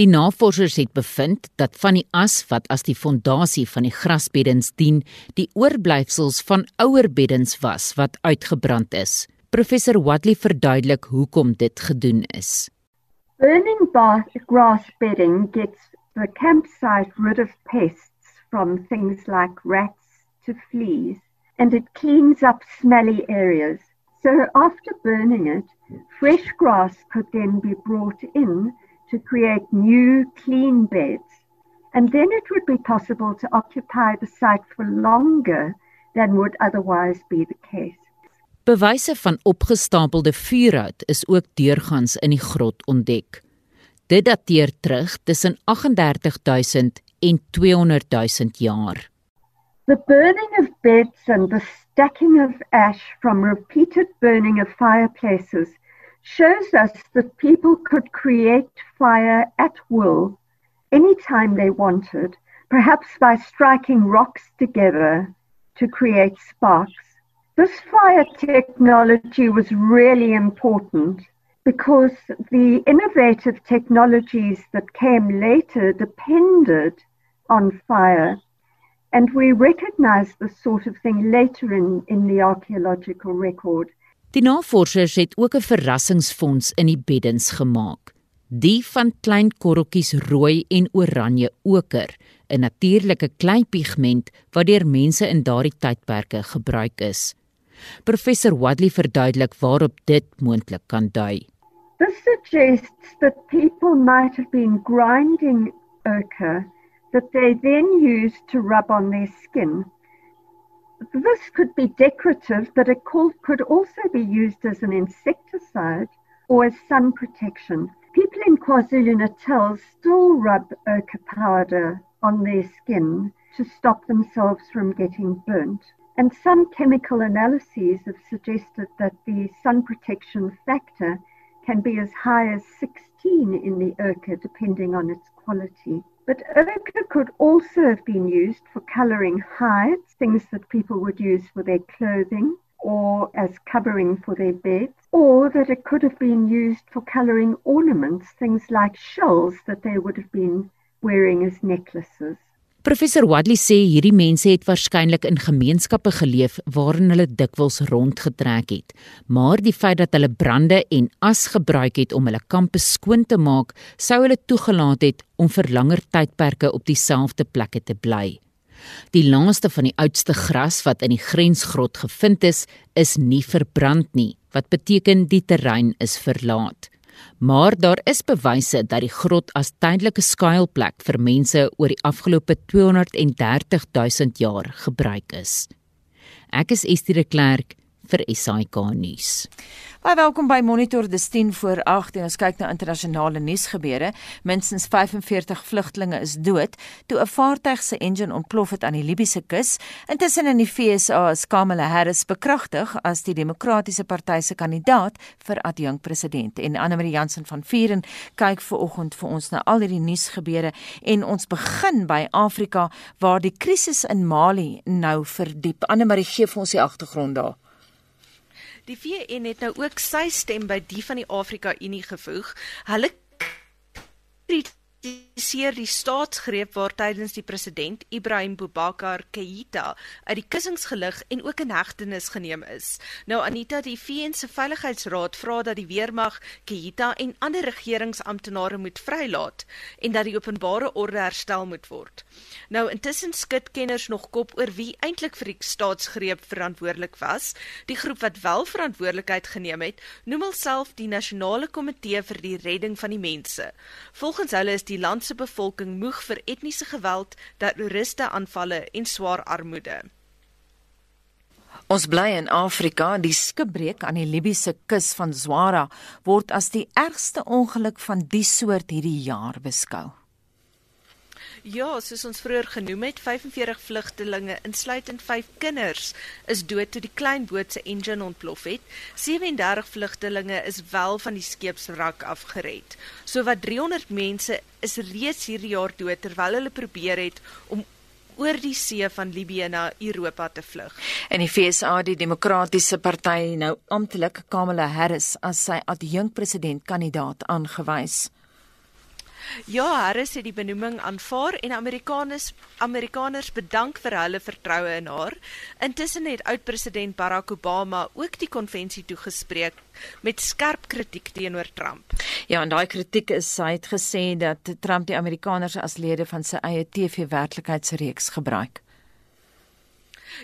Die navorsers het bevind dat van die as wat as die fondasie van die grasbeddens dien, die oorblyfsels van ouer beddens was wat uitgebrand is. Professor Wadley verduidelik hoekom dit gedoen is. Burning grass bedding gets the campsite rid of pests from things like rats to fleas and it cleans up smelly areas. So after burning it, fresh grass could then be brought in to create new clean beds. And then it would be possible to occupy the site for longer than would otherwise be the case. Bewyse van opgestapelde vuurhout is ook deurgangs in die grot ontdek. Dit dateer terug tussen 38000 en 200000 jaar. The burning of beds and the stacking of ash from repeated burning of fireplaces shows us that people could create fire at will anytime they wanted, perhaps by striking rocks together to create sparks. This fire technology was really important because the innovative technologies that came later depended on fire. And we recognize this sort of thing later in, in the archaeological record. Die navorsers het ook 'n verrassingsfonds in die beddens gemaak. Die van klein korreltjies rooi en oranje oker, 'n natuurlike kleipigment wat deur mense in daardie tydperke gebruik is. Professor Wadley verduidelik waarop dit moontlik kan dui. This suggests that people might have been grinding ochre that they then used to rub on their skin This could be decorative, but it could also be used as an insecticide or as sun protection. People in KwaZulu Natal still rub ochre powder on their skin to stop themselves from getting burnt. And some chemical analyses have suggested that the sun protection factor can be as high as 16 in the ochre, depending on its quality. But ochre could also have been used for colouring hides, things that people would use for their clothing or as covering for their beds, or that it could have been used for colouring ornaments, things like shells that they would have been wearing as necklaces. Professor Wadley sê hierdie mense het waarskynlik in gemeenskappe geleef waarin hulle dikwels rondgetrek het, maar die feit dat hulle brande en as gebruik het om hulle kampe skoon te maak, sou hulle toegelaat het om vir langer tydperke op dieselfde plekke te bly. Die laaste van die oudste gras wat in die grensgrot gevind is, is nie verbrand nie, wat beteken die terrein is verlaat maar daar is bewyse dat die grot as tydelike skuilplek vir mense oor die afgelope 230 000 jaar gebruik is. Ek is Estie de Klerk vir SAK nuus. Baie welkom by Monitor dis 10 voor 8 en ons kyk na internasionale nuusgebeure. Minstens 45 vlugtelinge is dood toe 'n vaartuig se engine ontplof het aan die Libiese kus. Intussen in die FSA is Kamala Harris bekragtig as die Demokratiese Party se kandidaat vir adjunkpresident. En Anne Marie Jansen van Vieren kyk ver oggend vir ons na al hierdie nuusgebeure en ons begin by Afrika waar die krisis in Mali nou verdiep. Anne Marie gee vir ons die agtergrond daar. Die VN het nou ook sy stem by die van die Afrika Unie gevoeg. Hulle kritiseer die staatsgreep waar tydens die president Ibrahim Boubacar Keïta uit die kussingsgelig en ook in hegtenis geneem is. Nou Anita, die VN se Veiligheidsraad vra dat die weermag Keïta en ander regeringsamptenare moet vrylaat en dat die openbare orde herstel moet word. Nou intussen skud kenners nog kop oor wie eintlik vir die staatsgreep verantwoordelik was. Die groep wat wel verantwoordelikheid geneem het, noem hulself die Nasionale Komitee vir die Redding van die Mense. Volgens hulle is die land bevolking moeg vir etniese geweld, terroriste aanvalle en swaar armoede. Ons bly in Afrika, die skipbreek aan die Libiese kus van Zwara word as die ergste ongeluk van die soort hierdie jaar beskou. Ja, soos ons vroeër genoem het, 45 vlugtelinge, insluitend 5 kinders, is dood toe die klein boot se engine ontplof het. 37 vlugtelinge is wel van die skeepswrak afgered. So wat 300 mense is reeds hierdie jaar dood terwyl hulle probeer het om oor die see van Libië na Europa te vlug. En die FSA, die Demokratiese Party, nou amptelik Kamala Harris as sy adjunkpresident kandidaat aangewys. Ja, Harris het die benoeming aanvaar en Amerikaners Amerikaners bedank vir hulle vertroue in haar. Intussen het oud-president Barack Obama ook die konvensie toegespreek met skerp kritiek teenoor Trump. Ja, en daai kritiek is hy het gesê dat Trump die Amerikaners as lede van sy eie TV-werklikheidsreeks gebruik.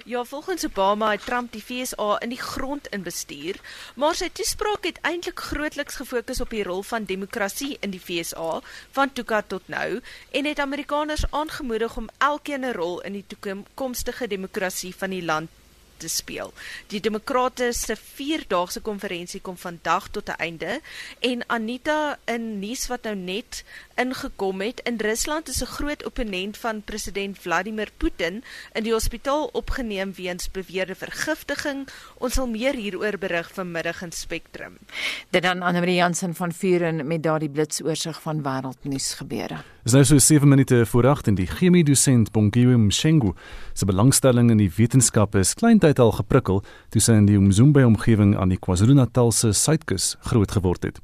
Ja, volgens Obama het Trump die FSA in die grond inbestuur, maar sy toespraak het eintlik grootliks gefokus op die rol van demokrasie in die FSA van toe tot nou en het Amerikaners aangemoedig om elkeen 'n rol in die toekomstige demokrasie van die land te speel. Die demokrate se 4-daagse konferensie kom vandag tot 'n einde en Anita in nuus wat nou net ingekom het, in Rusland is 'n groot opponent van president Vladimir Putin in die hospitaal opgeneem weens beweerde vergiftiging. Ons sal meer hieroor berig vanmiddag in Spectrum. Dit dan Anne Marie Jansen van Vuren met daardie blitsoorsig van wêreldnuus gebeure. Dis nou so 7 minute voor 8 en die chemie dosent Bongiwe Mshengu se belangstelling in die wetenskappe is kleintyd al geprikkel toe sy in die Umzumbe omgewing aan die KwaZulu-Natal se suidkus groot geword het.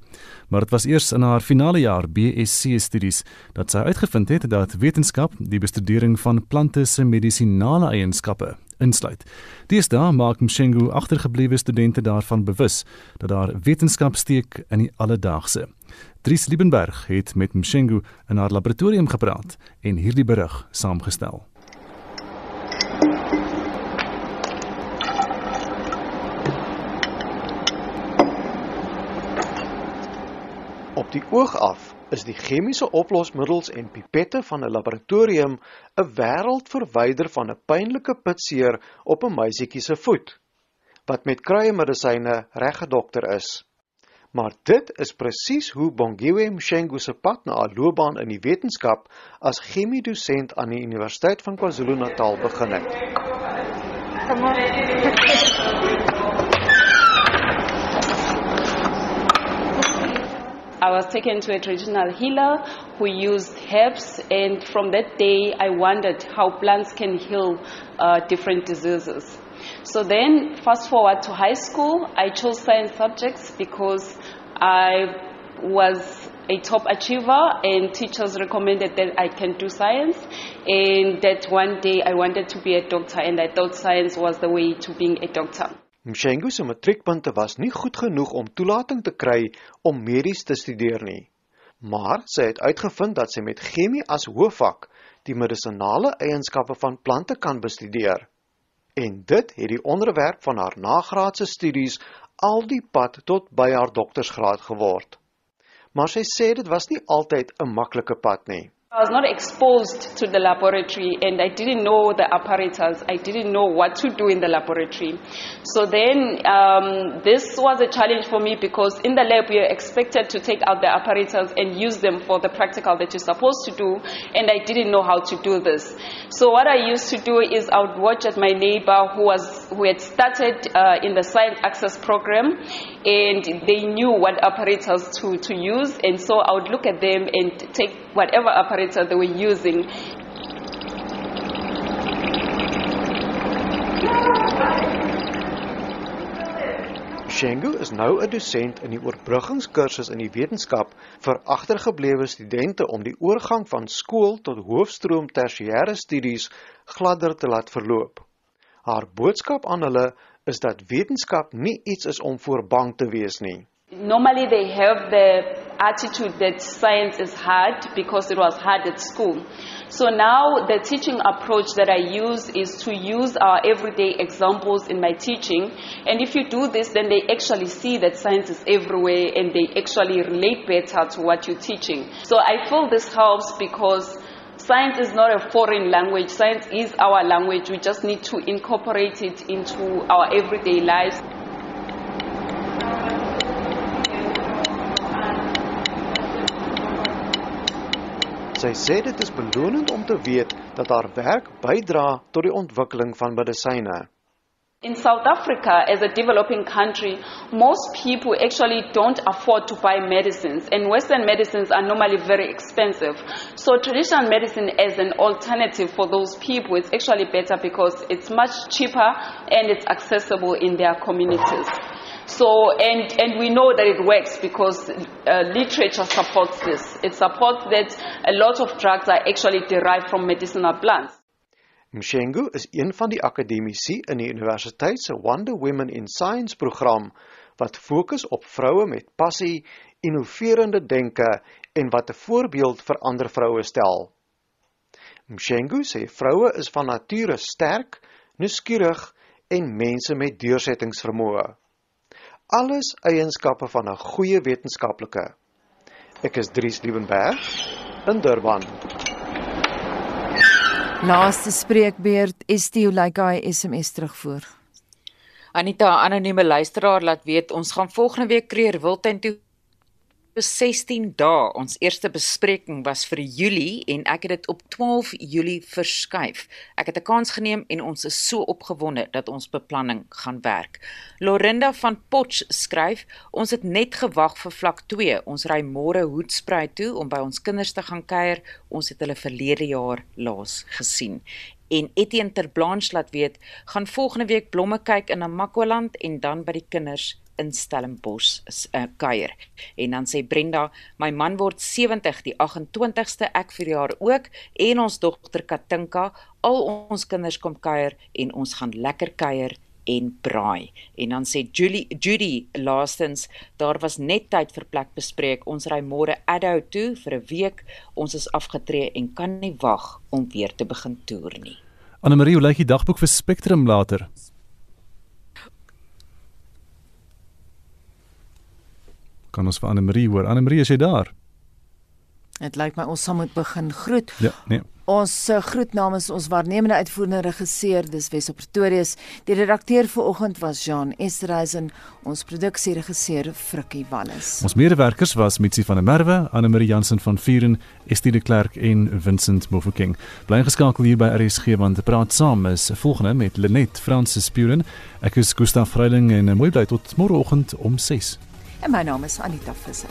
Maar dit was eers in haar finale jaar BSc studies dat sy uitgevind het dat wetenskap die bestudering van plante se medisinale eienskappe insluit. Deesdae maak Mshengu agtergeblewe studente daarvan bewus dat daar wetenskap steek in die alledaagse. Dries Liebenberg het met Mshengu in haar laboratorium gepraat en hierdie berig saamgestel. Op die oog af is die chemiese oplosmiddels en pipette van 'n laboratorium 'n wêreld verwyder van 'n pynlike pitseer op 'n meisietjie se voet wat met kruiemedisyne reggedokter is. Maar dit is presies hoe Bongiwe Mshengu se pad na 'n loopbaan in die wetenskap as chemiedosent aan die Universiteit van KwaZulu-Natal begin het. I was taken to a traditional healer who used herbs, and from that day, I wondered how plants can heal uh, different diseases. So then, fast forward to high school, I chose science subjects because I was a top achiever, and teachers recommended that I can do science. And that one day I wanted to be a doctor, and I thought science was the way to being a doctor. Mshengu se matriekpunte was nie goed genoeg om toelating te kry om medies te studeer nie. Maar sy het uitgevind dat sy met chemie as hoofvak die medisonale eienskappe van plante kan bestudeer. En dit het die onderwerp van haar nagraadse studies al die pad tot by haar doktorsgraad geword. Maar sy sê dit was nie altyd 'n maklike pad nie. I was not exposed to the laboratory and I didn't know the apparatus. I didn't know what to do in the laboratory. So then um, this was a challenge for me because in the lab we are expected to take out the apparatus and use them for the practical that you're supposed to do and I didn't know how to do this. So what I used to do is I would watch at my neighbor who was who had started uh, in the science access program and they knew what apparatus to, to use and so I would look at them and take whatever apparatus they were using. Shengu is nou 'n dosent in die oorbruggingskursus in die wetenskap vir agtergeblewe studente om die oorgang van skool tot hoofstroom tersiêre studies gladder te laat verloop. Haar boodskap aan hulle is dat wetenskap nie iets is om voor bang te wees nie. Normally they have the attitude that science is hard because it was hard at school. So now the teaching approach that I use is to use our everyday examples in my teaching. And if you do this, then they actually see that science is everywhere and they actually relate better to what you're teaching. So I feel this helps because science is not a foreign language. Science is our language. We just need to incorporate it into our everyday lives. Sy sê dit is belonend om te weet dat haar werk bydra tot die ontwikkeling van medisyne. In South Africa, as a developing country, most people actually don't afford to buy medicines, and Western medicines are normally very expensive. So, traditional medicine as an alternative for those people is actually better because it's much cheaper and it's accessible in their communities. So, and, and we know that it works because uh, literature supports this. It supports that a lot of drugs are actually derived from medicinal plants. Mshengu is een van die akademici in die universiteit se Wonder Women in Science program wat fokus op vroue met passie, innoverende denke en wat 'n voorbeeld vir ander vroue stel. Mshengu sê vroue is van nature sterk, nuuskierig en mense met deursettingsvermoë. Alles eienskappe van 'n goeie wetenskaplike. Ek is Dries Liebenberg in Durban. Laaste spreekbeurt Estio Laikai SMS terugvoer. Anita, anonieme luisteraar laat weet ons gaan volgende week kreer Wildtuin toe 16 dae. Ons eerste bespreking was vir Julie en ek het dit op 12 Julie verskuif. Ek het 'n kans geneem en ons is so opgewonde dat ons beplanning gaan werk. Lorinda van Potch skryf: "Ons het net gewag vir vlak 2. Ons ry môre Hoedspruit toe om by ons kinders te gaan kuier. Ons het hulle verlede jaar laas gesien." En Etienne Terblanche laat weet, gaan volgende week blomme kyk in Namakwaland en dan by die kinders in Stellenbosch uh, kuier. En dan sê Brenda, my man word 70 die 28ste ek vir jaar ook en ons dogter Katinka, al ons kinders kom kuier en ons gaan lekker kuier en braai. En dan sê Julie Judy laastens, daar was net tyd vir plek bespreek. Ons ry môre Addo toe vir 'n week. Ons is afgetree en kan nie wag om weer te begin toer nie. Anne Marie, hoe lyk die dagboek vir Spectrum later? Kan ons vir Anne Marie hoor? Anne Marie, is jy daar? Dit lyk my ons sal moet begin groet. Ja, nee. Ons uh, groet namens ons waarnemende uitvoerende regisseur, dis Wesop Pretorius. Die redakteur vir oggend was Jean Esterhuizen, ons produksieregisseur Frikkie Wallis. Ons medewerkers was Mitsi van der Merwe, Anne Marie Jansen van Vuren, Estie de Klerk en Vincent Mofokeng. Bly geskakel hier by RSG want praat saam is volgende met Lenet Francis Puren. Ek is Gustaf Vreiling en mooi bly tot môreoggend om 6 en my naam is Anita Visser.